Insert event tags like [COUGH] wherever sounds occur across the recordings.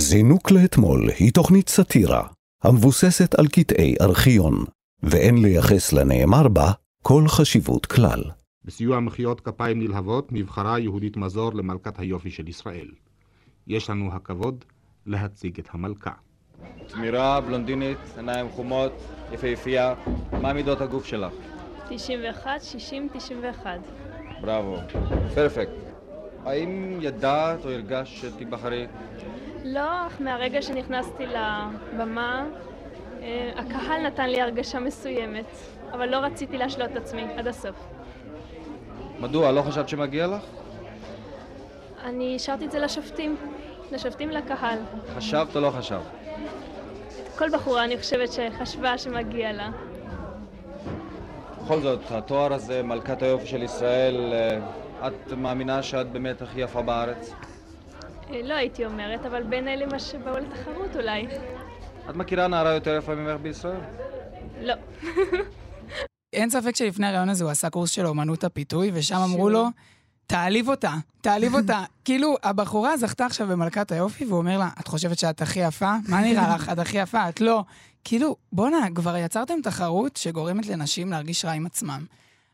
זינוק לאתמול היא תוכנית סאטירה, המבוססת על קטעי ארכיון, ואין לייחס לנאמר בה כל חשיבות כלל. בסיוע מחיאות כפיים נלהבות נבחרה יהודית מזור למלכת היופי של ישראל. יש לנו הכבוד להציג את המלכה. תמירה, בלונדינית, עיניים חומות, יפהפייה. מה מידות הגוף שלך? 91, 60, 91. בראבו. פרפקט. האם ידעת או הרגשת שתיבחרי? לא, אך מהרגע שנכנסתי לבמה, אה, הקהל נתן לי הרגשה מסוימת, אבל לא רציתי להשלות את עצמי עד הסוף. מדוע? לא חשבת שמגיע לך? אני השארתי את זה לשופטים, לשופטים לקהל. חשבת או לא חשבת? כל בחורה אני חושבת שחשבה שמגיע לה. בכל זאת, התואר הזה, מלכת היופי של ישראל, אה, את מאמינה שאת באמת הכי יפה בארץ? אה, לא הייתי אומרת, אבל בין אלה מה שבאו לתחרות אולי. את מכירה נערה יותר יפה ממך בישראל? לא. אין ספק שלפני הרעיון הזה הוא עשה קורס של אומנות הפיתוי, ושם אמרו לו, תעליב אותה, תעליב אותה. [LAUGHS] כאילו, הבחורה זכתה עכשיו במלכת היופי, והוא אומר לה, את חושבת שאת הכי יפה? מה נראה לך? את הכי יפה, את לא. כאילו, בואנה, כבר יצרתם תחרות שגורמת לנשים להרגיש רע עם עצמם.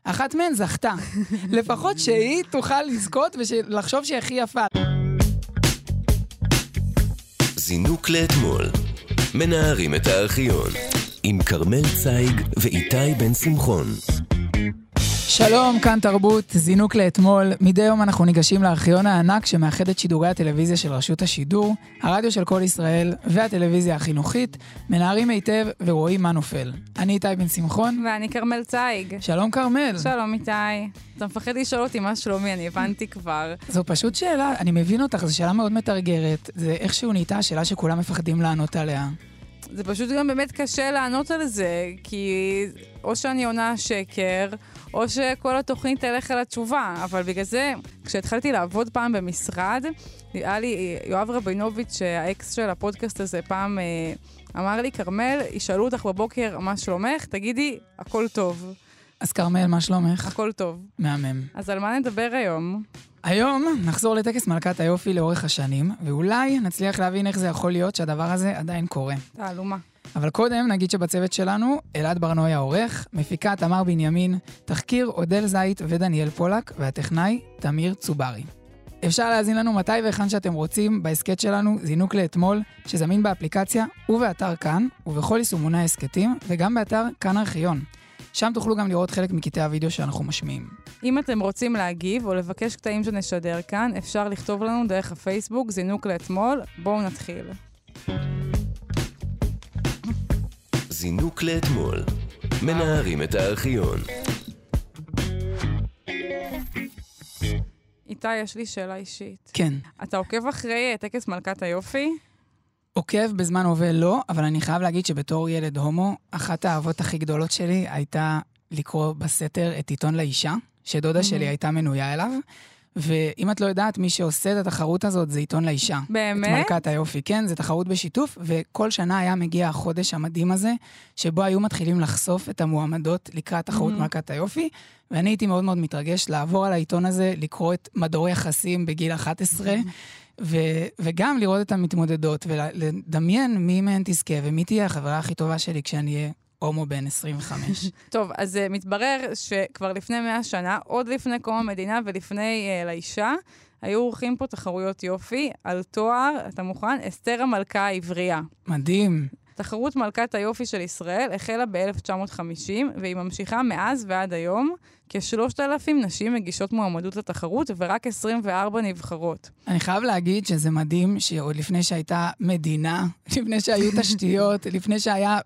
אחת מהן זכתה. [LAUGHS] לפחות שהיא תוכל לזכות ולחשוב שהיא הכי יפה. זינוק לאתמול. מנערים את הארכיון. עם כרמל צייג ואיתי בן שמחון. שלום, כאן תרבות, זינוק לאתמול. מדי יום אנחנו ניגשים לארכיון הענק שמאחד את שידורי הטלוויזיה של רשות השידור, הרדיו של כל ישראל והטלוויזיה החינוכית, מנערים היטב ורואים מה נופל. אני איתי בן שמחון. ואני כרמל צייג. שלום כרמל. שלום איתי. אתה מפחד לשאול אותי מה שלומי, אני הבנתי כבר. זו פשוט שאלה, אני מבין אותך, זו שאלה מאוד מתרגרת. זה איכשהו נהייתה השאלה שכולם מפחדים לענות עליה. זה פשוט גם באמת קשה לענות על זה, כי או שאני עונה שקר, או שכל התוכנית תלך על התשובה. אבל בגלל זה, כשהתחלתי לעבוד פעם במשרד, היה לי יואב רבינוביץ', האקס של הפודקאסט הזה, פעם אה, אמר לי, כרמל, ישאלו אותך בבוקר מה שלומך, תגידי, הכל טוב. אז כרמל, מה שלומך? הכל טוב. מהמם. אז על מה נדבר היום? היום נחזור לטקס מלכת היופי לאורך השנים, ואולי נצליח להבין איך זה יכול להיות שהדבר הזה עדיין קורה. תעלומה. אבל קודם נגיד שבצוות שלנו, אלעד ברנועי העורך, מפיקה תמר בנימין, תחקיר אודל זית ודניאל פולק, והטכנאי תמיר צוברי. אפשר להאזין לנו מתי והיכן שאתם רוצים בהסכת שלנו, זינוק לאתמול, שזמין באפליקציה ובאתר כאן, ובכל יישומוני ההסכתים, וגם באתר כאן ארכיון. שם תוכלו גם לראות חלק מקטעי הוידאו שאנחנו משמיעים. אם אתם רוצים להגיב או לבקש קטעים שנשדר כאן, אפשר לכתוב לנו דרך הפייסבוק, זינוק לאתמול. בואו נתחיל. זינוק לאתמול. מנערים את הארכיון. איתי, יש לי שאלה אישית. כן. אתה עוקב אחרי אה, טקס מלכת היופי? עוקב בזמן הווה לא, אבל אני חייב להגיד שבתור ילד הומו, אחת האהבות הכי גדולות שלי הייתה לקרוא בסתר את עיתון לאישה, שדודה שלי הייתה מנויה אליו. ואם את לא יודעת, מי שעושה את התחרות הזאת זה עיתון לאישה. באמת? את מלכת היופי, כן, זו תחרות בשיתוף, וכל שנה היה מגיע החודש המדהים הזה, שבו היו מתחילים לחשוף את המועמדות לקראת תחרות Mhm. מלכת היופי, ואני הייתי מאוד מאוד מתרגש לעבור על העיתון הזה, לקרוא את מדור יחסים בגיל 11, ו- וגם לראות את המתמודדות, ולדמיין מי מהן תזכה ומי תהיה החברה הכי טובה שלי כשאני אהיה הומו בן 25. [LAUGHS] טוב, אז uh, מתברר שכבר לפני 100 שנה, עוד לפני קום המדינה ולפני uh, לאישה, היו עורכים פה תחרויות יופי על תואר, אתה מוכן? אסתר המלכה העברייה. מדהים. תחרות מלכת היופי של ישראל החלה ב-1950, והיא ממשיכה מאז ועד היום. כ-3,000 נשים מגישות מועמדות לתחרות, ורק 24 נבחרות. אני חייב להגיד שזה מדהים שעוד לפני שהייתה מדינה, [LAUGHS] לפני שהיו תשתיות, לפני שהיה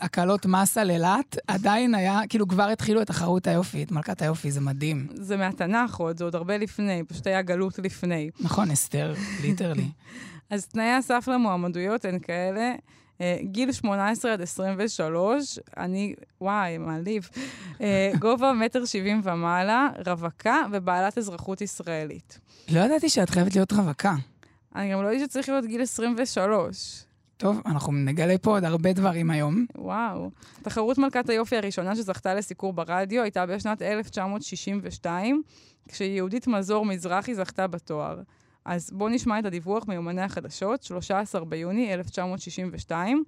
הקלות מס על אילת, עדיין היה, כאילו כבר התחילו את תחרות היופי, את מלכת היופי, זה מדהים. זה מהתנ"ך עוד, זה עוד הרבה לפני, פשוט היה גלות לפני. נכון, אסתר, ליטרלי. [LAUGHS] אז תנאי הסף למועמדויות הן כאלה. אה, גיל 18 עד 23, אני, וואי, מעליב. אה, גובה מטר שבעים ומעלה, רווקה ובעלת אזרחות ישראלית. לא ידעתי שאת חייבת להיות רווקה. אני גם לא יודעת שצריך להיות גיל 23. טוב, אנחנו נגלה פה עוד הרבה דברים היום. וואו. תחרות מלכת היופי הראשונה שזכתה לסיקור ברדיו הייתה בשנת 1962, כשיהודית מזור מזרחי זכתה בתואר. אז בואו נשמע את הדיווח מיומני החדשות, 13 ביוני 1962.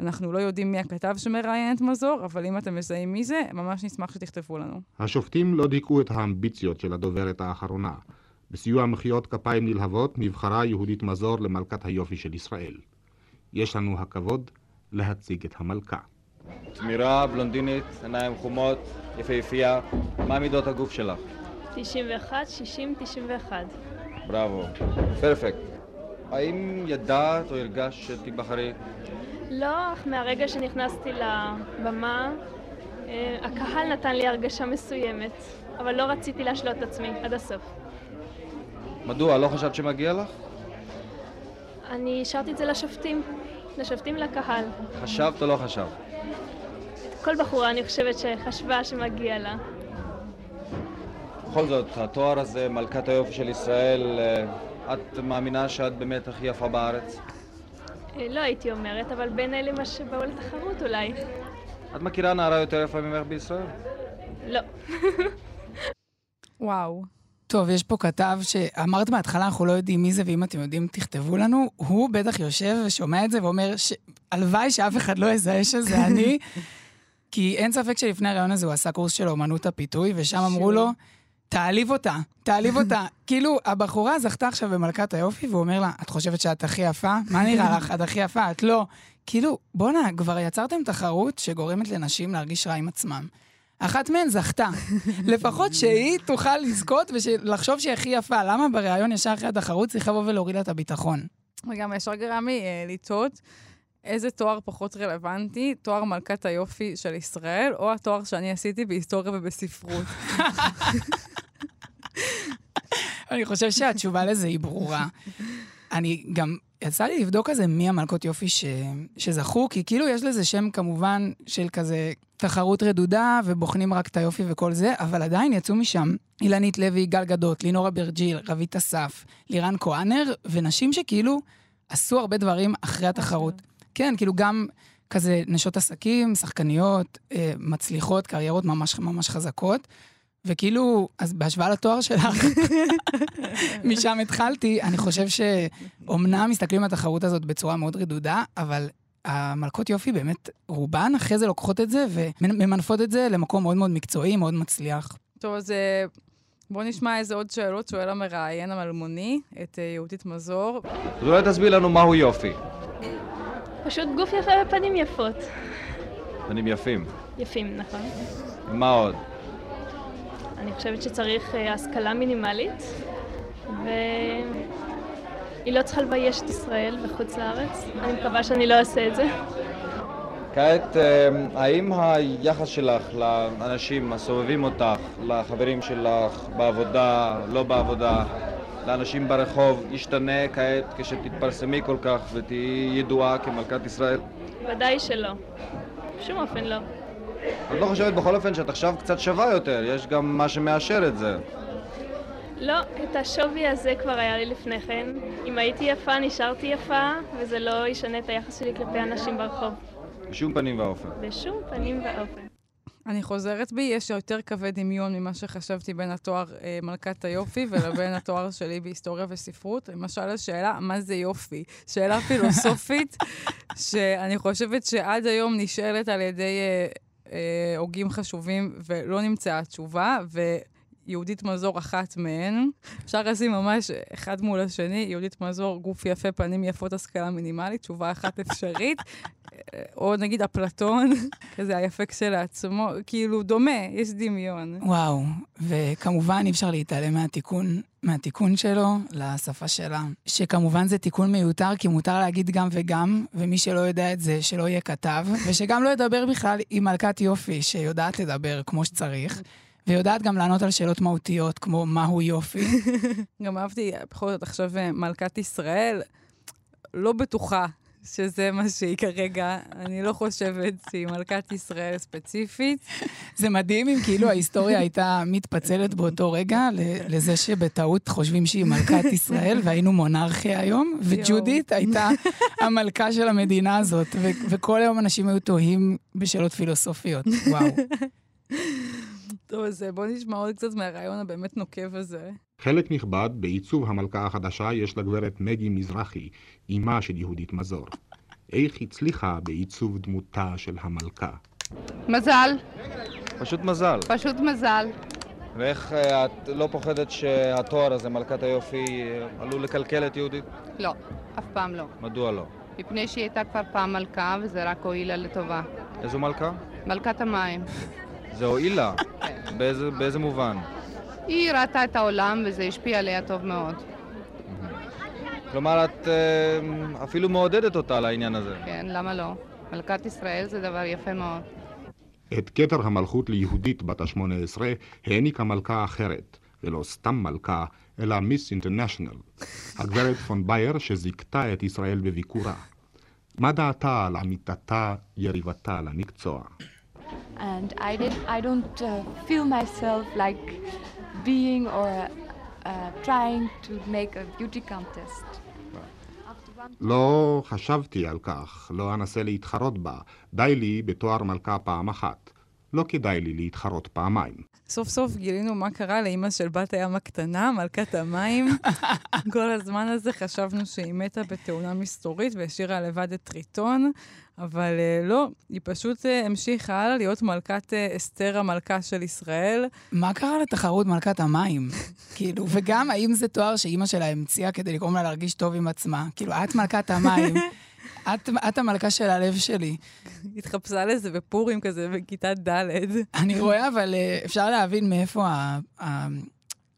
אנחנו לא יודעים מי הכתב שמראיין את מזור, אבל אם אתם מזהים מי זה, ממש נשמח שתכתבו לנו. השופטים לא דיכאו את האמביציות של הדוברת האחרונה. בסיוע מחיאות כפיים נלהבות נבחרה יהודית מזור למלכת היופי של ישראל. יש לנו הכבוד להציג את המלכה. תמירה, בלונדינית, עיניים חומות, יפהפייה. מה מידות הגוף שלך? 91, 60, 91. בראבו. פרפקט. האם ידעת או הרגשת שתיבחרי? לא, אך מהרגע שנכנסתי לבמה, אה, הקהל נתן לי הרגשה מסוימת, אבל לא רציתי להשלות את עצמי עד הסוף. מדוע? לא חשבת שמגיע לך? אני השארתי את זה לשופטים, לשופטים לקהל. חשבת או לא חשבת? כל בחורה אני חושבת שחשבה שמגיע לה. בכל זאת, התואר הזה, מלכת היופי של ישראל, אה, את מאמינה שאת באמת הכי יפה בארץ? אה, לא הייתי אומרת, אבל בין אלה מה שבאו לתחרות אולי. את מכירה נערה יותר יפה ממך בישראל? לא. וואו. טוב, יש פה כתב שאמרת בהתחלה, אנחנו לא יודעים מי זה, ואם אתם יודעים, תכתבו לנו. הוא בטח יושב ושומע את זה ואומר, ש... הלוואי שאף אחד לא יזהה שזה [LAUGHS] אני. כי אין ספק שלפני הרעיון הזה הוא עשה קורס של אומנות הפיתוי, ושם אמרו לו, תעליב אותה, תעליב אותה. [LAUGHS] כאילו, הבחורה זכתה עכשיו במלכת היופי, והוא אומר לה, את חושבת שאת הכי יפה? מה נראה לך? את הכי יפה? את לא. כאילו, בואנה, כבר יצרתם תחרות שגורמת לנשים להרגיש רע עם עצמם. אחת מהן זכתה. לפחות שהיא תוכל לזכות ולחשוב שהיא הכי יפה. למה בריאיון ישר אחרי התחרות צריך לבוא ולהוריד לה את הביטחון? וגם ישר גרם לי אה, לטעות איזה תואר פחות רלוונטי, תואר מלכת היופי של ישראל, או התואר שאני עשיתי בהיסטוריה ובספרות. [LAUGHS] אני חושב שהתשובה לזה היא ברורה. אני גם, יצא לי לבדוק כזה מי המלכות יופי ש... שזכו, כי כאילו יש לזה שם כמובן של כזה תחרות רדודה, ובוחנים רק את היופי וכל זה, אבל עדיין יצאו משם אילנית לוי, גל גדות, לינורה אברג'יל, רבית אסף, לירן כהנר, ונשים שכאילו עשו הרבה דברים אחרי התחרות. כן, כאילו גם כזה נשות עסקים, שחקניות, אה, מצליחות, קריירות ממש ממש חזקות. וכאילו, אז בהשוואה לתואר שלך, [LAUGHS] משם התחלתי, אני חושב שאומנם מסתכלים על התחרות הזאת בצורה מאוד רדודה, אבל המלכות יופי באמת, רובן אחרי זה לוקחות את זה וממנפות את זה למקום מאוד מאוד מקצועי, מאוד מצליח. טוב, אז אה, בואו נשמע איזה עוד שאלות שואל המראיין המלמוני, את אה, יהודית מזור. אז אולי תסביר לנו מהו יופי. פשוט גוף יפה ופנים יפות. פנים יפים. יפים, נכון. מה עוד? אני חושבת שצריך אה, השכלה מינימלית, והיא לא צריכה לבייש את ישראל בחוץ לארץ. אני מקווה שאני לא אעשה את זה. כעת, אה, האם היחס שלך לאנשים הסובבים אותך, לחברים שלך, בעבודה, לא בעבודה, לאנשים ברחוב, ישתנה כעת כשתתפרסמי כל כך ותהיי ידועה כמלכת ישראל? ודאי שלא. בשום אופן לא. את לא חושבת בכל אופן שאת עכשיו קצת שווה יותר, יש גם מה שמאשר את זה. לא, את השווי הזה כבר היה לי לפני כן. אם הייתי יפה, נשארתי יפה, וזה לא ישנה את היחס שלי כלפי אנשים ברחוב. בשום פנים ואופן. בשום פנים ואופן. אני חוזרת בי, יש יותר קווי דמיון ממה שחשבתי בין התואר אה, מלכת היופי ולבין [LAUGHS] התואר שלי בהיסטוריה וספרות. למשל, השאלה, מה זה יופי? שאלה פילוסופית, [LAUGHS] שאני חושבת שעד היום נשאלת על ידי אה, אה, הוגים חשובים ולא נמצאה תשובה, ויהודית מזור אחת מהן. אפשר לשים ממש אחד מול השני, יהודית מזור, גוף יפה, פנים יפות, השכלה מינימלית, תשובה אחת אפשרית. [LAUGHS] או נגיד אפלטון, [LAUGHS] כזה היפה כשלעצמו, כאילו דומה, יש דמיון. וואו, וכמובן אי אפשר להתעלם מהתיקון, מהתיקון שלו לשפה שלה, שכמובן זה תיקון מיותר, כי מותר להגיד גם וגם, ומי שלא יודע את זה, שלא יהיה כתב, ושגם לא ידבר בכלל עם מלכת יופי, שיודעת לדבר כמו שצריך. ויודעת גם לענות על שאלות מהותיות, כמו מהו יופי. [LAUGHS] גם אהבתי, בכל זאת, עכשיו מלכת ישראל, לא בטוחה שזה מה שהיא כרגע. אני לא חושבת שהיא מלכת ישראל ספציפית. זה מדהים אם כאילו ההיסטוריה הייתה מתפצלת באותו רגע לזה שבטעות חושבים שהיא מלכת ישראל והיינו מונרכיה היום, וג'ודית הייתה המלכה של המדינה הזאת, וכל היום אנשים היו תוהים בשאלות פילוסופיות. וואו. [LAUGHS] טוב, אז בואו נשמע עוד קצת מהרעיון הבאמת נוקב הזה. חלק נכבד בעיצוב המלכה החדשה יש לגברת מגי מזרחי, אמה של יהודית מזור. איך הצליחה בעיצוב דמותה של המלכה? מזל, פשוט מזל. פשוט מזל. ואיך אה, את לא פוחדת שהתואר הזה, מלכת היופי, אה, עלול לקלקל את יהודית? לא, אף פעם לא. מדוע לא? מפני שהיא הייתה כבר פעם מלכה וזה רק הועיל לה לטובה. איזו מלכה? מלכת המים. זה הועיל לה. באיזה, באיזה מובן? היא ראתה את העולם וזה השפיע עליה טוב מאוד. כלומר, את אה, אפילו מעודדת אותה לעניין הזה. כן, למה לא? מלכת ישראל זה דבר יפה מאוד. את כתר המלכות ליהודית בת השמונה עשרה העניקה מלכה אחרת, ולא סתם מלכה, אלא מיס אינטרנשיונל, הגברת פון בייר שזיכתה את ישראל בביקורה. מה דעתה על עמיתתה, יריבתה למקצוע? And I did I don't uh, feel myself like being or uh, trying to make a beauty contest. לא חשבתי על כך, לא אנסה להתחרות בה. די לי בתואר מלכה פעם אחת. לא כדאי לי להתחרות פעמיים. סוף סוף גילינו מה קרה לאימא של בת הים הקטנה, מלכת המים. [LAUGHS] כל הזמן הזה חשבנו שהיא מתה בתאונה מסתורית והשאירה לבד את טריטון, אבל uh, לא, היא פשוט uh, המשיכה הלאה להיות מלכת uh, אסתר המלכה של ישראל. מה קרה לתחרות מלכת המים? [LAUGHS] כאילו, וגם האם זה תואר שאימא שלה המציאה כדי לגרום לה להרגיש טוב עם עצמה? כאילו, את מלכת המים, [LAUGHS] את, את המלכה של הלב שלי. התחפשה לזה בפורים כזה בכיתה ד'. אני רואה, אבל אה, אפשר להבין מאיפה ה... ה...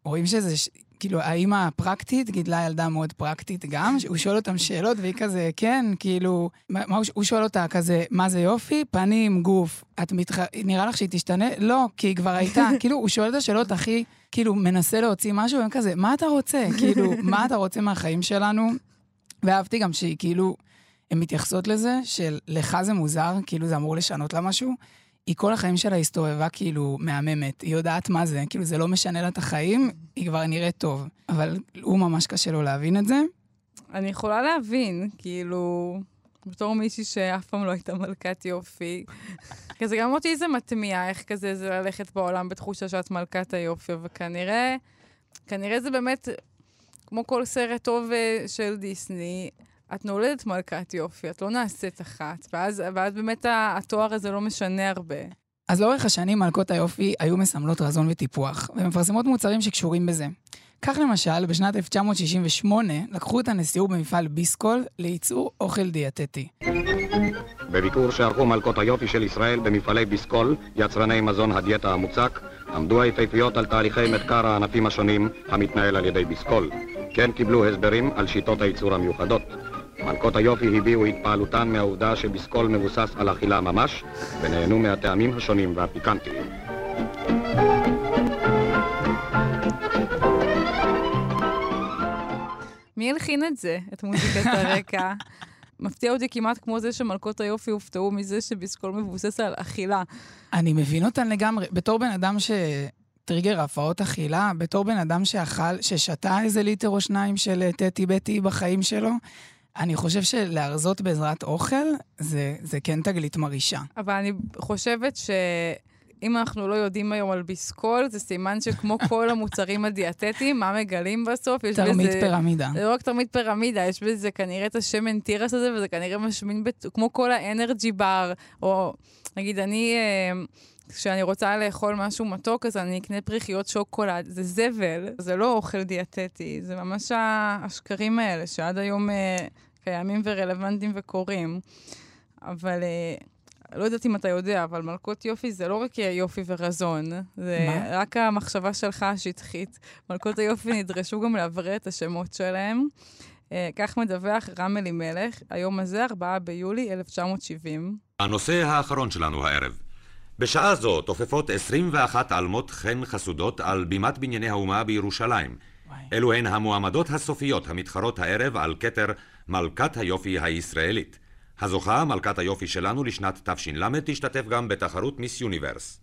רואים שזה, כאילו, האימא הפרקטית גידלה ילדה מאוד פרקטית גם, הוא שואל אותם שאלות והיא כזה, כן, כאילו, מה, הוא שואל אותה כזה, מה זה יופי? פנים, גוף. את מתח... נראה לך שהיא תשתנה? לא, כי היא כבר הייתה. [LAUGHS] כאילו, הוא שואל את השאלות הכי, כאילו, מנסה להוציא משהו, והם כזה, מה אתה רוצה? כאילו, מה אתה רוצה מהחיים שלנו? ואהבתי גם שהיא כאילו, הן מתייחסות לזה של לך זה מוזר, כאילו זה אמור לשנות לה משהו. היא כל החיים שלה הסתובבה כאילו מהממת, היא יודעת מה זה, כאילו זה לא משנה לה את החיים, היא כבר נראית טוב. אבל הוא ממש קשה לו להבין את זה. אני יכולה להבין, כאילו, בתור מישהי שאף פעם לא הייתה מלכת יופי. [LAUGHS] כזה גם אותי זה מטמיע, איך כזה זה ללכת בעולם בתחושה שאת מלכת היופי, וכנראה, כנראה זה באמת, כמו כל סרט טוב אה, של דיסני, את נולדת מלכת יופי, את לא נעשית אחת, ואז, ואז באמת התואר הזה לא משנה הרבה. אז לאורך השנים מלכות היופי היו מסמלות רזון וטיפוח, ומפרסמות מוצרים שקשורים בזה. כך למשל, בשנת 1968 לקחו את הנסיעות במפעל ביסקול לייצור אוכל דיאטטי. בביקור שערכו מלכות היופי של ישראל במפעלי ביסקול, יצרני מזון הדיאטה המוצק, עמדו היפהפיות על תהליכי מחקר הענפים השונים המתנהל על ידי ביסקול. כן קיבלו הסברים על שיטות הייצור המיוחדות. מלכות היופי הביעו התפעלותן מהעובדה שביסקול מבוסס על אכילה ממש, ונהנו מהטעמים השונים והפיקנטיים. מי הלחין את זה, את מוזיקת הרקע? [LAUGHS] מפתיע אותי כמעט כמו זה שמלכות היופי הופתעו מזה שביסקול מבוסס על אכילה. אני מבין אותן לגמרי. בתור בן אדם ש... טריגר הפרעות אכילה, בתור בן אדם שאכל, ששתה איזה ליטר או שניים של טטי בטי בחיים שלו, אני חושב שלהרזות בעזרת אוכל זה, זה כן תגלית מרעישה. אבל אני חושבת שאם אנחנו לא יודעים היום על ביסקול, זה סימן שכמו [LAUGHS] כל המוצרים הדיאטטיים, מה מגלים בסוף? יש תרמית בזה... פירמידה. זה לא רק תרמית פירמידה, יש בזה כנראה את השמן תירס הזה, וזה כנראה משמין בת... כמו כל האנרג'י בר, או נגיד אני... אה, כשאני רוצה לאכול משהו מתוק, אז אני אקנה פריחיות שוקולד. זה זבל, זה לא אוכל דיאטטי, זה ממש השקרים האלה שעד היום אה, קיימים ורלוונטיים וקורים. אבל אה, לא יודעת אם אתה יודע, אבל מלכות יופי זה לא רק יופי ורזון, זה מה? רק המחשבה שלך השטחית. מלכות היופי [LAUGHS] נדרשו גם לאוורר את השמות שלהם. אה, כך מדווח רם אלימלך, היום הזה, 4 ביולי 1970. הנושא האחרון שלנו הערב. בשעה זו תופפות 21 עלמות חן חסודות על בימת בנייני האומה בירושלים. אלו הן המועמדות הסופיות המתחרות הערב על כתר מלכת היופי הישראלית. הזוכה, מלכת היופי שלנו לשנת תש"ל, תשתתף גם בתחרות מיס יוניברס.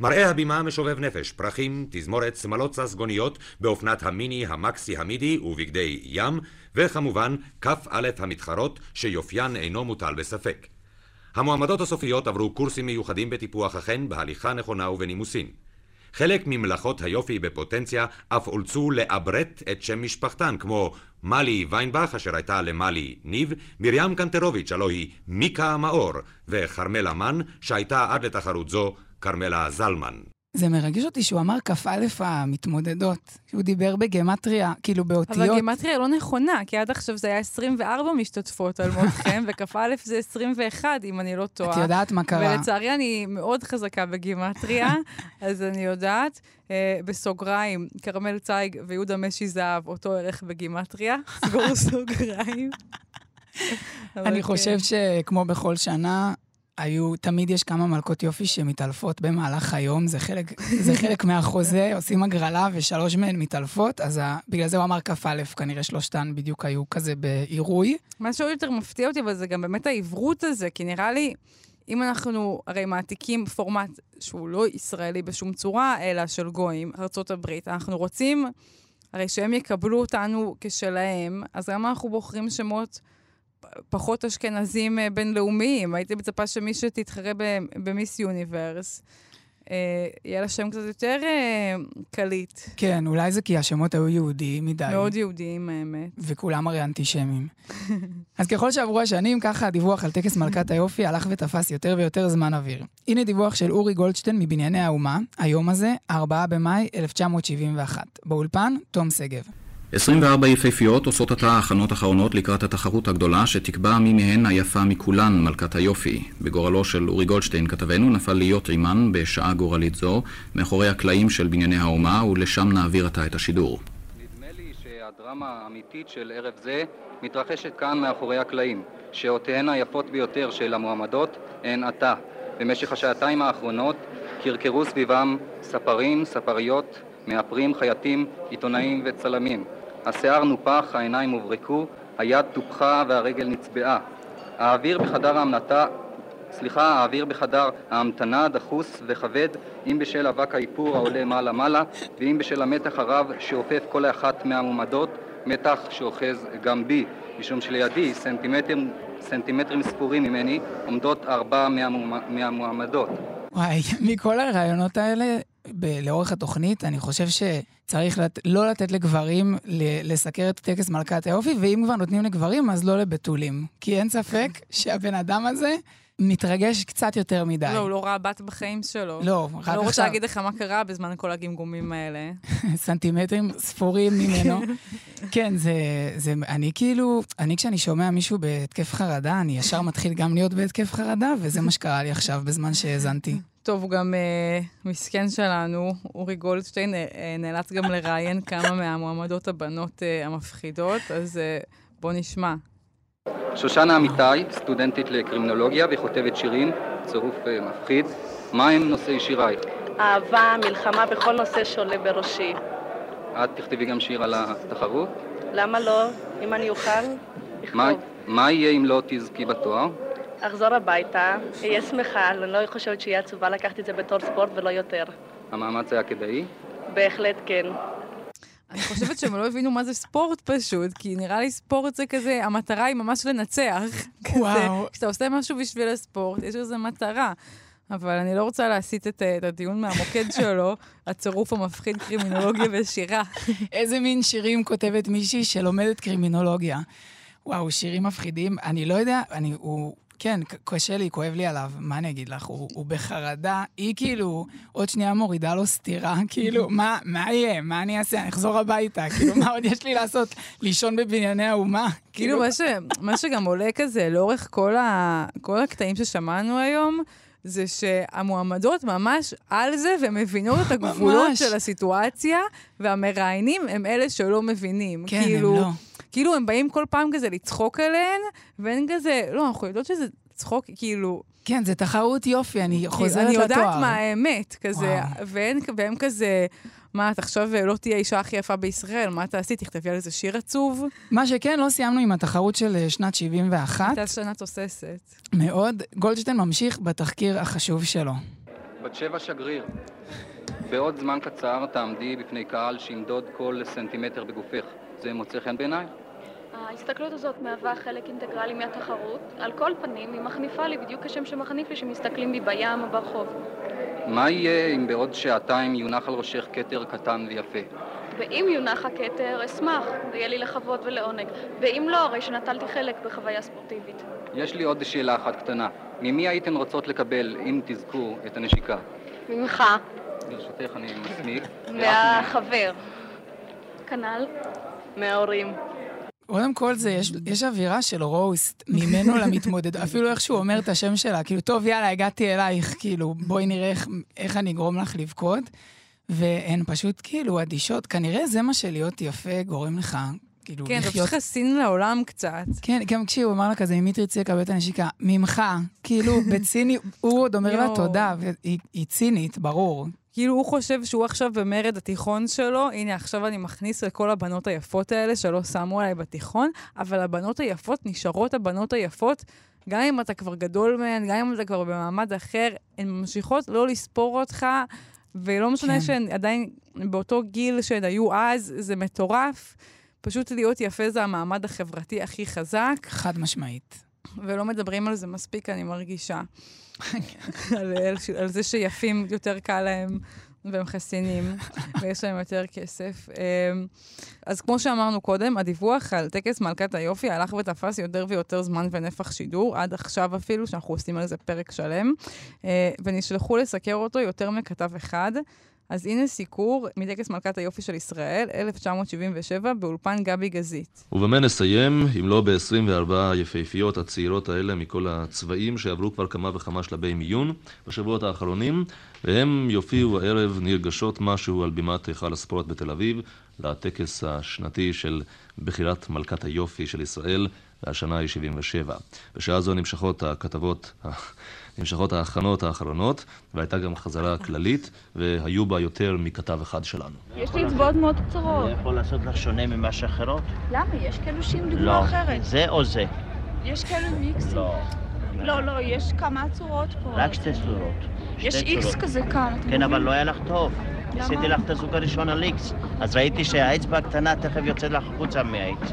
מראה הבימה משובב נפש, פרחים, תזמורת, שמלות ססגוניות באופנת המיני, המקסי, המידי ובגדי ים, וכמובן כ"א המתחרות שיופיין אינו מוטל בספק. המועמדות הסופיות עברו קורסים מיוחדים בטיפוח החן, בהליכה נכונה ובנימוסין. חלק ממלאכות היופי בפוטנציה אף אולצו לעברת את שם משפחתן, כמו מלי ויינבך, אשר הייתה למלי ניב, מרים קנטרוביץ', הלוא היא מיקה מאור, וכרמלה מן, שהייתה עד לתחרות זו כרמלה זלמן. זה מרגש אותי שהוא אמר כ"א המתמודדות. הוא דיבר בגמטריה, כאילו באותיות. אבל גמטריה לא נכונה, כי עד עכשיו זה היה 24 משתתפות על מותכם, [LAUGHS] וכ"א זה 21, אם אני לא טועה. את יודעת מה קרה. ולצערי אני מאוד חזקה בגימטריה, [LAUGHS] אז אני יודעת. Uh, בסוגריים, כרמל צייג ויהודה משי זהב, אותו ערך בגימטריה, [LAUGHS] סגור סוגריים. אני כן. חושב שכמו בכל שנה, היו, תמיד יש כמה מלכות יופי שמתעלפות במהלך היום, זה חלק, זה חלק מהחוזה, [LAUGHS] עושים הגרלה ושלוש מהן מתעלפות, אז ה, בגלל זה הוא אמר כ"א, כנראה שלושתן בדיוק היו כזה בעירוי. מה שעוד יותר מפתיע אותי, אבל זה גם באמת העברות הזה, כי נראה לי, אם אנחנו הרי מעתיקים פורמט שהוא לא ישראלי בשום צורה, אלא של גויים, ארה"ב, אנחנו רוצים, הרי שהם יקבלו אותנו כשלהם, אז למה אנחנו בוחרים שמות פחות אשכנזים אה, בינלאומיים? הייתי מצפה שמי שתתחרה במיס יוניברס, אה, יהיה לה שם קצת יותר אה, קליט. כן, אולי זה כי השמות היו יהודיים מדי. מאוד יהודיים, האמת. וכולם הרי אנטישמים. [LAUGHS] אז ככל שעברו השנים, ככה הדיווח על טקס מלכת היופי הלך ותפס יותר ויותר זמן אוויר. הנה דיווח של אורי גולדשטיין מבנייני האומה, היום הזה, 4 במאי 1971. באולפן, תום שגב. 24 יפהפיות עושות עתה הכנות אחרונות לקראת התחרות הגדולה שתקבע מי מהן היפה מכולן, מלכת היופי. בגורלו של אורי גולדשטיין כתבנו נפל להיות עימן בשעה גורלית זו, מאחורי הקלעים של בנייני האומה, ולשם נעביר עתה את השידור. נדמה לי שהדרמה האמיתית של ערב זה מתרחשת כאן מאחורי הקלעים, שאותיהן היפות ביותר של המועמדות הן עתה. במשך השעתיים האחרונות קרקרו סביבם ספרים, ספריות, מאפרים, חייטים, עיתונאים וצלמים. השיער נופח, העיניים הוברקו, היד טופחה והרגל נצבעה. האוויר בחדר ההמנתה, סליחה, האוויר בחדר ההמתנה דחוס וכבד, אם בשל אבק האיפור העולה מעלה-מעלה, ואם בשל המתח הרב שאופף כל אחת מהמועמדות, מתח שאוחז גם בי, משום שלידי, סנטימטרים, סנטימטרים ספורים ממני, עומדות ארבע מהמועמ- מהמועמדות. וואי, מכל הרעיונות האלה, ב- לאורך התוכנית, אני חושב שצריך לת... לא לתת לגברים ל- לסקר את טקס מלכת היופי, ואם כבר נותנים לגברים, אז לא לבתולים. כי אין ספק שהבן אדם הזה מתרגש קצת יותר מדי. לא, הוא לא ראה בת בחיים שלו. לא, רק אני עכשיו. לא רוצה להגיד לך מה קרה בזמן כל הגמגומים האלה. [LAUGHS] סנטימטרים ספורים ממנו. [LAUGHS] כן, זה, זה, אני כאילו, אני כשאני שומע מישהו בהתקף חרדה, אני ישר מתחיל גם להיות בהתקף חרדה, וזה מה שקרה לי עכשיו בזמן שהאזנתי. טוב, הוא גם אה, מסכן שלנו, אורי גולדשטיין, אה, אה, נאלץ גם לראיין [LAUGHS] כמה מהמועמדות הבנות אה, המפחידות, אז אה, בוא נשמע. שושנה אמיתי, סטודנטית לקרימינולוגיה וכותבת שירים, צירוף אה, מפחיד. מהם נושאי שירייך? אהבה, מלחמה, בכל נושא שעולה בראשי. את תכתבי גם שיר על התחרות? למה לא? אם אני אוכל, מה, לכתוב. מה יהיה אם לא תזכי בתואר? אחזור הביתה, אהיה שמחה, אני לא חושבת שיהיה עצובה לקחת את זה בתור ספורט ולא יותר. המאמץ היה כדאי? בהחלט כן. אני חושבת שהם לא הבינו מה זה ספורט פשוט, כי נראה לי ספורט זה כזה, המטרה היא ממש לנצח. [LAUGHS] וואו. כשאתה עושה משהו בשביל הספורט, יש לזה מטרה. אבל אני לא רוצה להסיט את, אה, את הדיון מהמוקד [LAUGHS] שלו, הצירוף המפחיד קרימינולוגיה [LAUGHS] ושירה. איזה מין שירים כותבת מישהי שלומדת קרימינולוגיה. וואו, שירים מפחידים. אני לא יודע, אני, הוא, כן, קשה לי, כואב לי עליו. מה אני אגיד לך? הוא, הוא בחרדה, היא כאילו, עוד שנייה מורידה לו סטירה, כאילו, מה, מה יהיה? מה אני אעשה? אני אחזור הביתה, כאילו, מה עוד יש לי לעשות? לישון בבנייני האומה? כאילו, מה, ש, מה שגם עולה כזה לאורך כל, ה, כל הקטעים ששמענו היום, זה שהמועמדות ממש על זה ומבינות את הגבולות. של הסיטואציה, והמראיינים הם אלה שלא מבינים. כן, הם כאילו, לא. כאילו הם באים כל פעם כזה לצחוק עליהן, ואין כזה, לא, אנחנו יודעות שזה צחוק, כאילו... כן, זה תחרות יופי, אני כאילו, חוזרת אני לתואר. יודעת מה האמת, כזה. ואין, והם כזה, מה, את עכשיו לא תהיה האישה הכי יפה בישראל, מה תעשי? תכתבי על איזה שיר עצוב? מה שכן, לא סיימנו עם התחרות של אה, שנת 71. הייתה שנה תוססת. מאוד. גולדשטיין ממשיך בתחקיר החשוב שלו. בת שבע שגריר. בעוד זמן קצר תעמדי בפני קהל שימדוד כל סנטימטר בגופך. זה מוצא חן בעיניי? ההסתכלות הזאת מהווה חלק אינטגרלי מהתחרות. על כל פנים, היא מחניפה לי בדיוק כשם שמחניף לי שמסתכלים בי בים או ברחוב. מה יהיה אם בעוד שעתיים יונח על ראשך כתר קטן ויפה? ואם יונח הכתר, אשמח, ויהיה לי לכבוד ולעונג. ואם לא, הרי שנטלתי חלק בחוויה ספורטיבית. יש לי עוד שאלה אחת קטנה. ממי הייתן רוצות לקבל, אם תזכו, את הנשיקה? ממך, ברשותך אני מסמיק. מהחבר, כנ"ל. מההורים. קודם כל זה, יש, יש אווירה של רוסט ממנו למתמודד, אפילו איך שהוא אומר את השם שלה, כאילו, טוב, יאללה, הגעתי אלייך, כאילו, בואי נראה איך, איך אני אגרום לך לבכות. והן פשוט כאילו אדישות, כנראה זה מה שלהיות יפה גורם לך, כאילו, כן, אתה לחיות... פשוט חסין לעולם קצת. כן, גם כשהוא אמר לה כזה, ממי תרצי לקבל את הנשיקה? ממך. כאילו, [LAUGHS] בציני, הוא עוד אומר לה. תודה, והיא היא צינית, ברור. כאילו, הוא חושב שהוא עכשיו במרד התיכון שלו, הנה, עכשיו אני מכניס את כל הבנות היפות האלה שלא שמו עליי בתיכון, אבל הבנות היפות נשארות הבנות היפות, גם אם אתה כבר גדול מהן, גם אם אתה כבר במעמד אחר, הן ממשיכות לא לספור אותך, ולא משנה כן. שהן עדיין באותו גיל שהן היו אז, זה מטורף. פשוט להיות יפה זה המעמד החברתי הכי חזק. חד משמעית. ולא מדברים על זה מספיק, אני מרגישה. על, על, על זה שיפים יותר קל להם והם חסינים, ויש להם יותר כסף. אמ, אז כמו שאמרנו קודם, הדיווח על טקס מלכת היופי הלך ותפס יותר ויותר זמן ונפח שידור, עד עכשיו אפילו, שאנחנו עושים על זה פרק שלם, אה, ונשלחו לסקר אותו יותר מכתב אחד. אז הנה סיקור מטקס מלכת היופי של ישראל, 1977, באולפן גבי גזית. ובמה נסיים, אם לא ב-24 היפהפיות הצעירות האלה מכל הצבעים שעברו כבר כמה וכמה שלבי מיון בשבועות האחרונים, והם יופיעו הערב נרגשות משהו על בימת היכל הספורט בתל אביב, לטקס השנתי של בחירת מלכת היופי של ישראל, והשנה היא 77. בשעה זו נמשכות הכתבות, נמשכות ההכנות האחרונות, והייתה גם חזרה כללית, והיו בה יותר מכתב אחד שלנו. יש לי אצבעות מאוד קצרות. אני יכול לעשות לך שונה ממה שאחרות? למה? יש כאלו שעם לא. דוגמה אחרת. זה או זה? יש כאלו מיקסים. לא. לא, לא, יש כמה צורות פה. רק שתי צורות. יש איקס. כזה כאן, כן? אבל לא היה לך טוב. למה? עשיתי לך את הזוג הראשון על איקס. אז ראיתי שהאצבע הקטנה תכף יוצאת לך החוצה מהאיקס.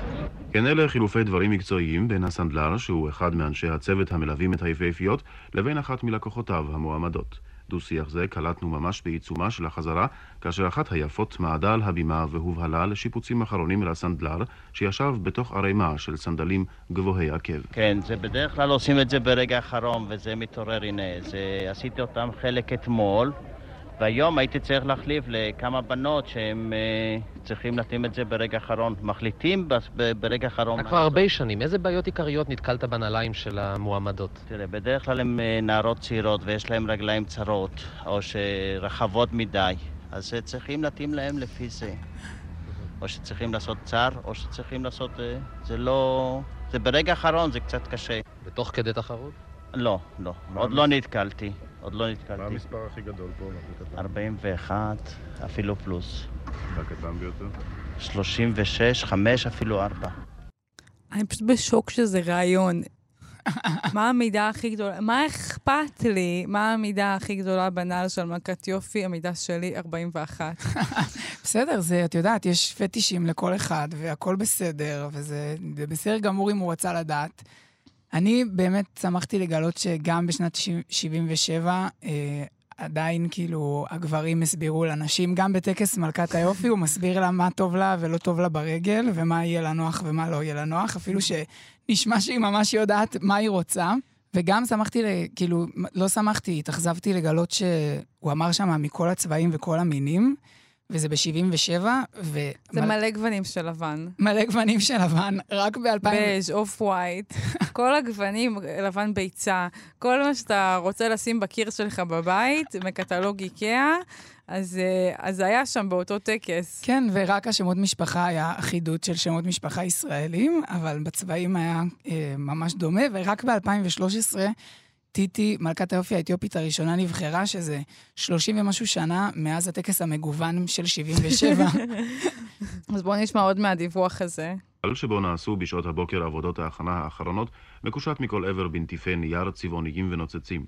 כן אלה חילופי דברים מקצועיים בין הסנדלר, שהוא אחד מאנשי הצוות המלווים את היפהפיות, לבין אחת מלקוחותיו המועמדות. דו-שיח זה קלטנו ממש בעיצומה של החזרה, כאשר אחת היפות מעדה על הבימה והובהלה לשיפוצים אחרונים אל הסנדלר, שישב בתוך ערימה של סנדלים גבוהי עקב. כן, זה בדרך כלל עושים את זה ברגע האחרון, וזה מתעורר, הנה, זה, עשיתי אותם חלק אתמול, והיום הייתי צריך להחליף לכמה בנות שהם אה, צריכים להתאים את זה ברגע האחרון. מחליטים ב- ברגע האחרון. כבר הרבה שנים. איזה בעיות עיקריות נתקלת בנעליים של המועמדות? תראה, בדרך כלל הן אה, נערות צעירות ויש להן רגליים צרות, או שרחבות מדי, אז אה, צריכים להתאים להן לפי זה. או שצריכים לעשות צר, או שצריכים לעשות... זה לא... זה ברגע האחרון, זה קצת קשה. בתוך כדי תחרות? לא, לא. עוד לא נתקלתי. עוד לא נתקלתי. מה המספר הכי גדול פה? הכי קטן? 41, אפילו פלוס. והקטן ביותר? 36, 5, אפילו 4. אני פשוט בשוק שזה רעיון. [LAUGHS] מה המידה הכי גדולה? מה אכפת לי? מה המידה הכי גדולה בנעל של מלכת יופי? המידה שלי 41. [LAUGHS] בסדר, זה, את יודעת, יש פטישים לכל אחד, והכול בסדר, וזה זה בסדר גמור אם הוא רצה לדעת. אני באמת שמחתי לגלות שגם בשנת 77, אה, עדיין כאילו הגברים הסבירו לנשים, גם בטקס מלכת היופי, הוא מסביר לה מה טוב לה ולא טוב לה ברגל, ומה יהיה לה נוח ומה לא יהיה לה נוח, אפילו שנשמע שהיא ממש יודעת מה היא רוצה. וגם שמחתי, כאילו, לא שמחתי, התאכזבתי לגלות שהוא אמר שם מכל הצבעים וכל המינים, וזה ב-77, ו... זה מלא גוונים של לבן. מלא גוונים של לבן, רק ב-2000... בז', off-white, כל הגוונים, לבן ביצה, כל מה שאתה רוצה לשים בקיר שלך בבית, מקטלוג איקאה, אז, אה, אז זה היה שם באותו טקס. כן, ורק השמות משפחה היה אחידות של שמות משפחה ישראלים, אבל בצבעים היה אה, ממש דומה, ורק ב-2013 טיטי, מלכת היופי האתיופית הראשונה, נבחרה, שזה 30 ומשהו שנה מאז הטקס המגוון של 77. [LAUGHS] אז בואו נשמע עוד מהדיווח הזה. על שבו נעשו בשעות הבוקר עבודות ההכנה האחרונות, מקושט מכל עבר בנטיפי נייר צבעוניים ונוצצים.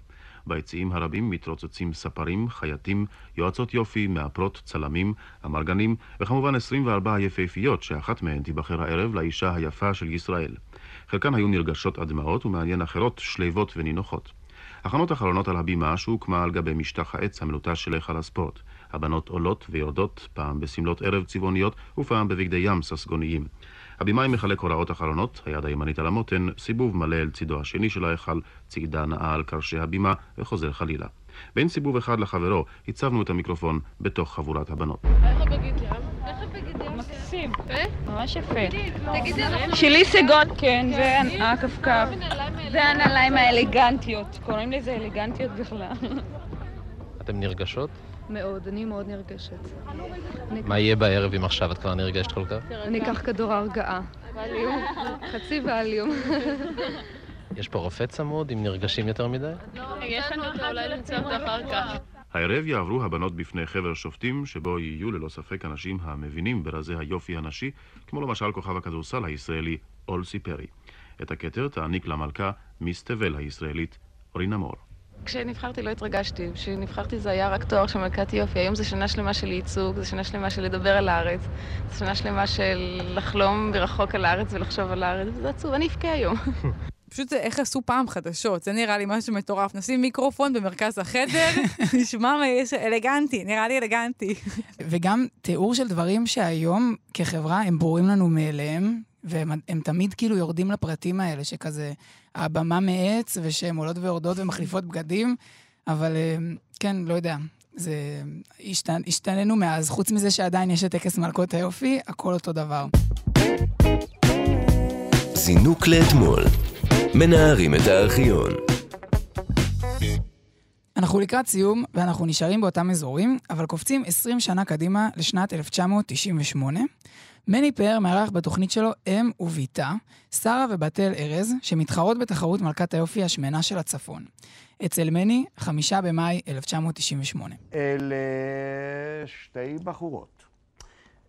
ביציעים הרבים מתרוצצים ספרים, חייטים, יועצות יופי, מאפרות, צלמים, אמרגנים, וכמובן 24 יפהפיות, שאחת מהן תיבחר הערב לאישה היפה של ישראל. חלקן היו נרגשות עד דמעות, ומעניין אחרות שלוות ונינוחות. הכנות אחרונות על הבימה שהוקמה על גבי משטח העץ המלוטש של היכל הספורט. הבנות עולות ויורדות, פעם בשמלות ערב צבעוניות ופעם בבגדי ים ססגוניים. הבמאי מחלק הוראות אחרונות, היד הימנית על המותן, סיבוב מלא אל צידו השני של ההיכל, צעידה נאה על קרשי הבימה, וחוזר חלילה. בין סיבוב אחד לחברו, הצבנו את המיקרופון בתוך חבורת הבנות. איך הבגד ים? מקסים. ממש יפה. שלי סגול. כן, והכפכף. והנעליים האלגנטיות. קוראים לזה אלגנטיות בכלל. אתן נרגשות? מאוד, אני מאוד נרגשת. מה יהיה בערב אם עכשיו את כבר נרגשת כל כך? אני אקח כדור הרגעה. ואליום. חצי ואליום. יש פה רופא צמוד אם נרגשים יותר מדי? יש לנו אותו, אולי נמצא אותו אחר כך. הערב יעברו הבנות בפני חבר שופטים, שבו יהיו ללא ספק אנשים המבינים ברזי היופי הנשי, כמו למשל כוכב הכדורסל הישראלי אולסי פרי. את הכתר תעניק למלכה מיס תבל הישראלית, רינה מור. כשנבחרתי לא התרגשתי, כשנבחרתי זה היה רק תואר של מלכת יופי, היום זה שנה שלמה של ייצוג, זה שנה שלמה של לדבר על הארץ, זה שנה שלמה של לחלום מרחוק על הארץ ולחשוב על הארץ, וזה עצוב, אני אבכה היום. [LAUGHS] פשוט זה איך עשו פעם חדשות, זה נראה לי משהו מטורף. נשים מיקרופון במרכז החדר, [LAUGHS] נשמע מה יש, אלגנטי, נראה לי אלגנטי. וגם תיאור של דברים שהיום כחברה הם ברורים לנו מאליהם, והם הם תמיד כאילו יורדים לפרטים האלה, שכזה הבמה מעץ, ושהן עולות ויורדות ומחליפות בגדים, אבל אה, כן, לא יודע. זה השתנ... השתננו מאז, חוץ מזה שעדיין יש את טקס מלכות היופי, הכל אותו דבר. זינוק לאתמול. מנערים את הארכיון. אנחנו לקראת סיום, ואנחנו נשארים באותם אזורים, אבל קופצים 20 שנה קדימה לשנת 1998. מני פאר מארח בתוכנית שלו אם ובתה, שרה ובתל ארז, שמתחרות בתחרות מלכת היופי השמנה של הצפון. אצל מני, חמישה במאי 1998. אל אה, שתי בחורות.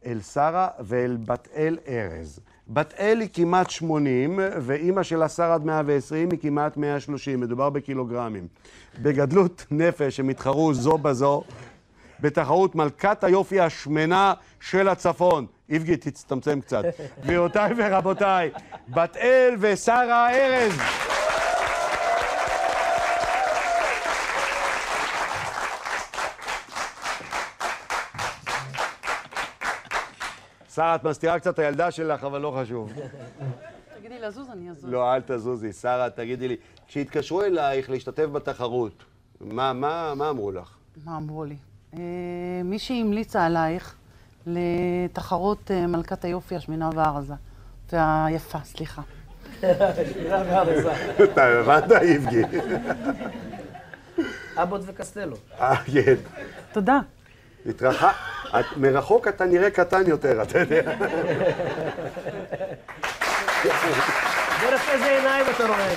אל שרה ואל בת אל ארז. בת אל היא כמעט 80, ואימא שלה שרה עד 120 היא כמעט 130, מדובר בקילוגרמים. בגדלות נפש הם התחרו זו בזו בתחרות מלכת היופי השמנה של הצפון. איבגי, תצטמצם קצת. גבירותיי ורבותיי, בת אל ושרה ארז. שרה, את מסתירה קצת את הילדה שלך, אבל לא חשוב. תגידי לזוז, אני אזוז. לא, אל תזוזי. שרה, תגידי לי, כשהתקשרו אלייך להשתתף בתחרות, מה, מה, מה אמרו לך? מה אמרו לי? אה, מישהי המליצה עלייך לתחרות אה, מלכת היופי השמנה והארזה. והיפה, סליחה. אתה הבנת, איבגי? אבוט וקסטלו. אה, כן. תודה. התרחק, את- מרחוק אתה נראה קטן יותר, אתה יודע. דרך איזה עיניים אתה רואה.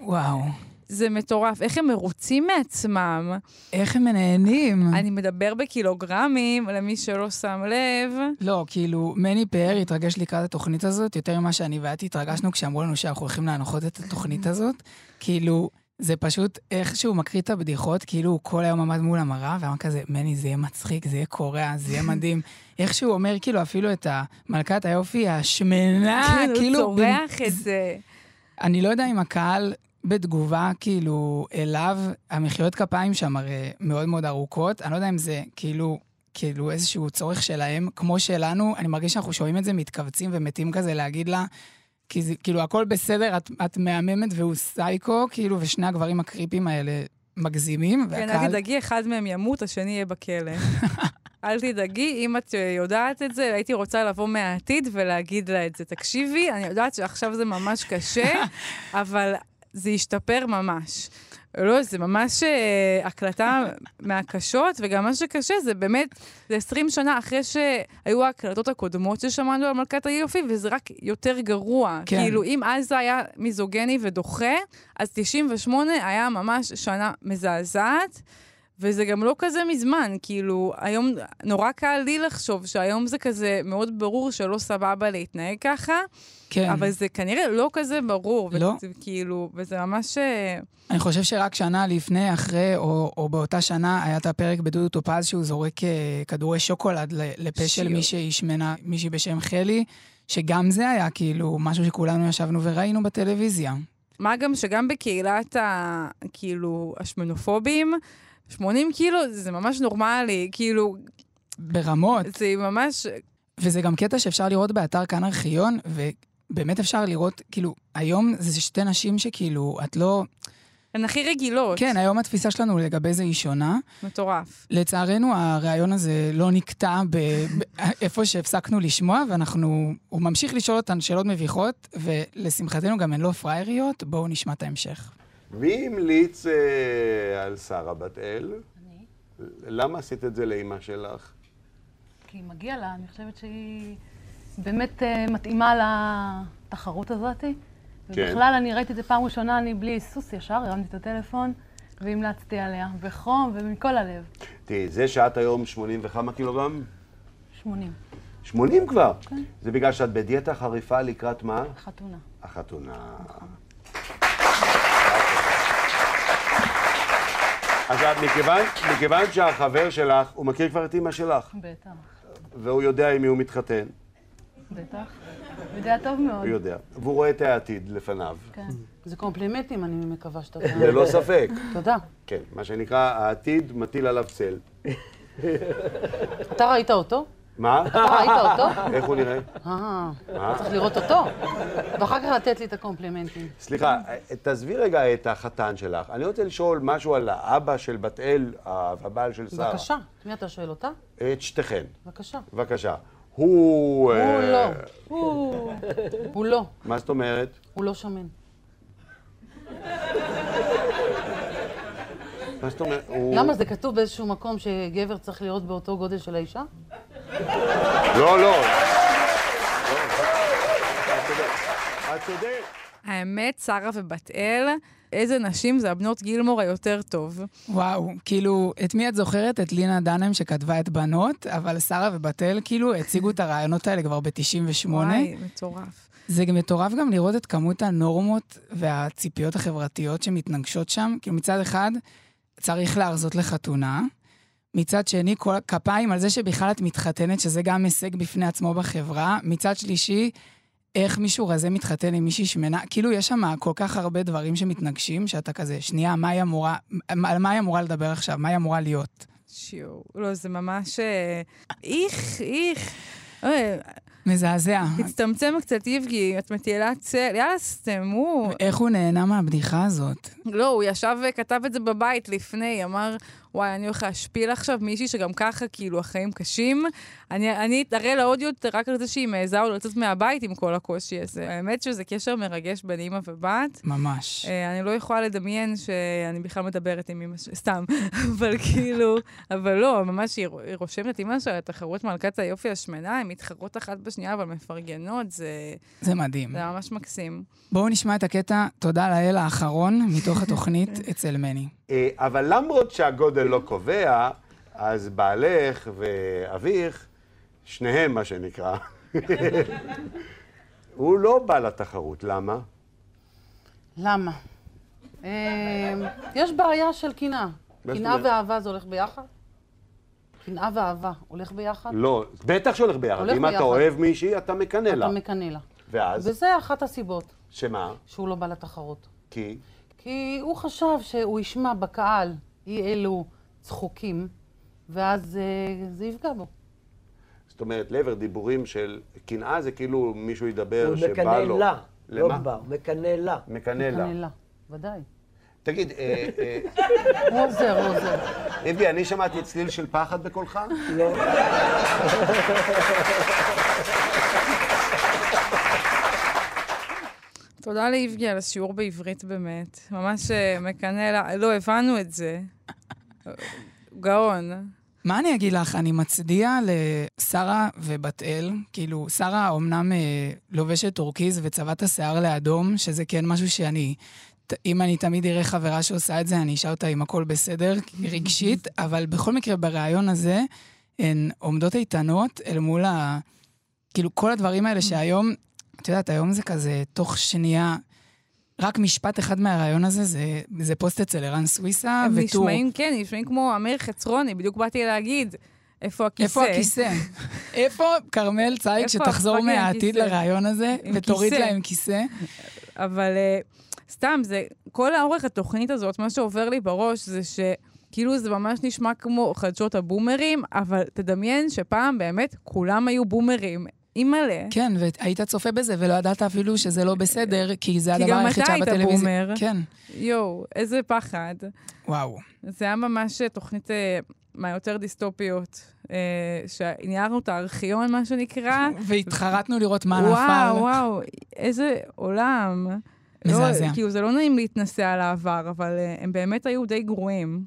וואו. זה מטורף. איך הם מרוצים מעצמם. איך הם נהנים. אני מדבר בקילוגרמים, למי שלא שם לב. לא, כאילו, מני פאר התרגש לקראת התוכנית הזאת, יותר ממה שאני ואת התרגשנו כשאמרו לנו שאנחנו הולכים להנחות את התוכנית הזאת. כאילו, זה פשוט איך שהוא מקריא את הבדיחות, כאילו הוא כל היום עמד מול המראה, ואמר כזה, מני, זה יהיה מצחיק, זה יהיה קורע, זה יהיה מדהים. [LAUGHS] איך שהוא אומר, כאילו, אפילו את המלכת היופי השמנה, [LAUGHS] כן, הוא כאילו... צורח את זה. אני לא יודע אם הקהל בתגובה, כאילו, אליו, המחיאות כפיים שם הרי מאוד מאוד ארוכות. אני לא יודע אם זה כאילו, כאילו איזשהו צורך שלהם, כמו שלנו, אני מרגיש שאנחנו שומעים את זה, מתכווצים ומתים כזה להגיד לה, כי זה, כאילו, הכל בסדר, את, את מהממת והוא סייקו, כאילו, ושני הגברים הקריפים האלה מגזימים, כן, אל תדאגי, אחד מהם ימות, השני יהיה בכלא. [LAUGHS] אל תדאגי, אם את יודעת את זה, הייתי רוצה לבוא מהעתיד ולהגיד לה את זה. תקשיבי, אני יודעת שעכשיו זה ממש קשה, [LAUGHS] אבל זה ישתפר ממש. לא, זה ממש אה, הקלטה [LAUGHS] מהקשות, וגם מה שקשה זה באמת, זה 20 שנה אחרי שהיו ההקלטות הקודמות ששמענו על מלכת היופי, וזה רק יותר גרוע. כן. כאילו, אם אז זה היה מיזוגני ודוחה, אז 98 היה ממש שנה מזעזעת. וזה גם לא כזה מזמן, כאילו, היום נורא קל לי לחשוב שהיום זה כזה מאוד ברור שלא סבבה להתנהג ככה, כן. אבל זה כנראה לא כזה ברור. לא. וזה, כאילו, וזה ממש... אה, אני חושב שרק שנה לפני, אחרי, או, או באותה שנה, היה את הפרק בדודו טופז שהוא זורק אה, כדורי שוקולד לפה של. מישהי שמנה, מישהי בשם חלי, שגם זה היה כאילו משהו שכולנו ישבנו וראינו בטלוויזיה. מה גם שגם בקהילת ה... כאילו, השמנופובים, 80 קילו זה ממש נורמלי, כאילו, ברמות. זה ממש... וזה גם קטע שאפשר לראות באתר כאן ארכיון, ובאמת אפשר לראות, כאילו, היום זה שתי נשים שכאילו, את לא... הן הכי רגילות. כן, היום התפיסה שלנו לגבי זה היא שונה. מטורף. לצערנו, הריאיון הזה לא נקטע ב- איפה שהפסקנו לשמוע, ואנחנו... הוא ממשיך לשאול אותן שאלות מביכות, ולשמחתנו גם הן לא פראייריות. בואו נשמע את ההמשך. מי המליץ אה, על שרה בת אל? אני. למה עשית את זה לאימא שלך? כי מגיע לה, אני חושבת שהיא באמת אה, מתאימה לתחרות הזאת. כן. ובכלל, אני ראיתי את זה פעם ראשונה, אני בלי היסוס ישר, הרמתי את הטלפון והמלצתי עליה, בחום ומכל הלב. תראי, זה שאת היום 80 וכמה קילוגרם? 80. 80 כבר? כן. זה בגלל שאת בדיאטה חריפה לקראת מה? חתונה. החתונה. אז את, מכיוון, מכיוון שהחבר שלך, הוא מכיר כבר את אימא שלך, בטח, והוא יודע עם מי הוא מתחתן, בטח. יודע טוב מאוד. הוא יודע, והוא רואה את העתיד לפניו. כן. זה קומפלימנטים, אני מקווה שאתה... ללא ספק. תודה. כן, מה שנקרא, העתיד מטיל עליו צל. אתה ראית אותו? מה? אתה ראית אותו? איך הוא נראה? אה? צריך לראות אותו. ואחר כך לתת לי את הקומפלימנטים. סליחה, תעזבי רגע את החתן שלך. אני רוצה לשאול משהו על האבא של בת אל, הבעל של שרה. בבקשה. את מי אתה שואל אותה? את שתיכן. בבקשה. בבקשה. הוא... הוא אה, לא. הוא... [LAUGHS] לא. מה זאת אומרת? הוא לא שמן. מה זאת אומרת? למה זה כתוב באיזשהו מקום שגבר צריך להיות באותו גודל של האישה? לא, לא. האמת, שרה ובת אל, איזה נשים זה הבנות גילמור היותר טוב. וואו, כאילו, את מי את זוכרת? את לינה דנם שכתבה את בנות, אבל שרה ובתל כאילו הציגו את הרעיונות האלה כבר ב-98. וואי, מטורף. זה גם מטורף גם לראות את כמות הנורמות והציפיות החברתיות שמתנגשות שם. כאילו מצד אחד, צריך להרזות לחתונה. מצד שני, כל כפיים על זה שבכלל את מתחתנת, שזה גם הישג בפני עצמו בחברה. מצד שלישי, איך מישהו רזה מתחתן עם מישהי שמנה. כאילו, יש שם כל כך הרבה דברים שמתנגשים, שאתה כזה, שנייה, מה היא אמורה, על מה היא אמורה לדבר עכשיו? מה היא אמורה להיות? שיו, לא, זה ממש... אה, איך, איך. מזעזע. תצטמצם קצת, איבגי, את מטילה צל, יאללה, סתמו. איך הוא נהנה מהבדיחה הזאת? לא, הוא ישב וכתב את זה בבית לפני, אמר, וואי, אני הולך להשפיל עכשיו מישהי שגם ככה, כאילו, החיים קשים. אני, אני אתערה לה עוד יותר רק על זה שהיא מעיזה עוד לצאת מהבית עם כל הקושי הזה. האמת שזה קשר מרגש בין אימא ובת. ממש. אה, אני לא יכולה לדמיין שאני בכלל מדברת עם אימא שלי, סתם. [LAUGHS] אבל כאילו, אבל לא, ממש היא רושמת אימא שלה לתחרות מלכת היופי השמנה, הן מתחרות אחת בשנייה, אבל מפרגנות, זה... זה מדהים. זה ממש מקסים. בואו נשמע את הקטע "תודה לאל" האחרון מתוך התוכנית אצל מני. אה, אבל למרות שהגודל לא קובע, אז בעלך ואביך, שניהם מה שנקרא, [LAUGHS] הוא לא בא לתחרות, למה? למה? אה, יש בעיה של קנאה. קנאה? ואהבה זה הולך ביחד? קנאה ואהבה הולך ביחד? לא, בטח שהולך ביחד. הולך אם אתה ביחד. אוהב מישהי, אתה מקנא לה. אתה מקנא לה. ואז? וזה אחת הסיבות שמה? שהוא לא בא לתחרות. כי? כי הוא חשב שהוא ישמע בקהל אי אלו צחוקים, ואז אה, זה יפגע בו. זאת אומרת, לעבר דיבורים של קנאה זה כאילו מישהו ידבר הוא שבא מקנא לו. לה, לא למה? בר, מקנא לה. מקנא לה. מקנא לה, ודאי. תגיד, אה, אה, הוא עוזר, הוא עוזר. איבי, אני שמעתי צליל של פחד בקולך? לא. [LAUGHS] תודה לאיבגי על השיעור בעברית באמת. ממש אה, מקנא לה, לא, הבנו את זה. גאון. מה אני אגיד לך? אני מצדיע לשרה ובת אל. כאילו, שרה אומנם אה, לובשת טורקיז וצבעת השיער לאדום, שזה כן משהו שאני אם אני תמיד אראה חברה שעושה את זה, אני אשאל אותה אם הכל בסדר, רגשית, אבל בכל מקרה, בריאיון הזה, הן עומדות איתנות אל מול ה... כאילו, כל הדברים האלה שהיום, את יודעת, היום זה כזה, תוך שנייה, רק משפט אחד מהרעיון הזה, זה, זה פוסט אצל ערן סוויסה, הם וטור. נשמעים, כן, נשמעים כמו אמיר חצרוני, בדיוק באתי להגיד. איפה הכיסא? איפה הכיסא? [LAUGHS] איפה כרמל צייג שתחזור מהעתיד? לרעיון הזה, ותוריד כיסא. להם כיסא? אבל אה, סתם, זה, כל האורך התוכנית הזאת, מה שעובר לי בראש זה ש... כאילו זה ממש נשמע כמו חדשות הבומרים, אבל תדמיין שפעם באמת כולם היו בומרים. אימא'לה. כן, והיית צופה בזה ולא ידעת אפילו שזה לא בסדר, כי זה כי הדבר גם היחיד אתה שהיה היית בטלוויזיה. בומר. כן. יואו, איזה פחד. וואו. זה היה ממש תוכנית אה, מהיותר דיסטופיות, אה, שניערנו את הארכיון, מה שנקרא. [LAUGHS] והתחרטנו לראות מה וואו, נפל. וואו, איזה עולם. מזעזע. לא, כאילו, זה לא נעים להתנסה על העבר, אבל אה, הם באמת היו די גרועים.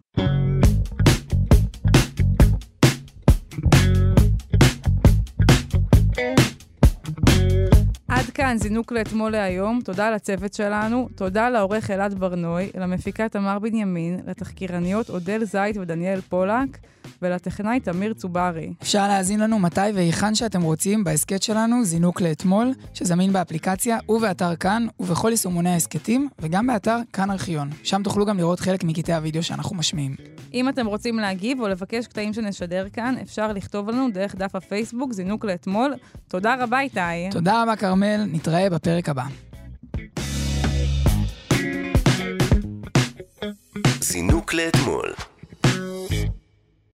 כאן זינוק לאתמול להיום, תודה לצוות שלנו, תודה לעורך אלעד ברנוי, למפיקה תמר בנימין, לתחקירניות אודל זית ודניאל פולק, ולטכנאי תמיר צוברי. אפשר להאזין לנו מתי והיכן שאתם רוצים בהסכת שלנו, זינוק לאתמול, שזמין באפליקציה ובאתר כאן, ובכל יישומוני ההסכתים, וגם באתר כאן ארכיון. שם תוכלו גם לראות חלק מקטעי הוידאו שאנחנו משמיעים. אם אתם רוצים להגיב או לבקש קטעים שנשדר כאן, אפשר לכתוב לנו דרך דף הפייסבוק זינוק לאתמול. תודה רבה, איתי. תודה רבה, כרמל, נתראה בפרק הבא. זינוק לאתמול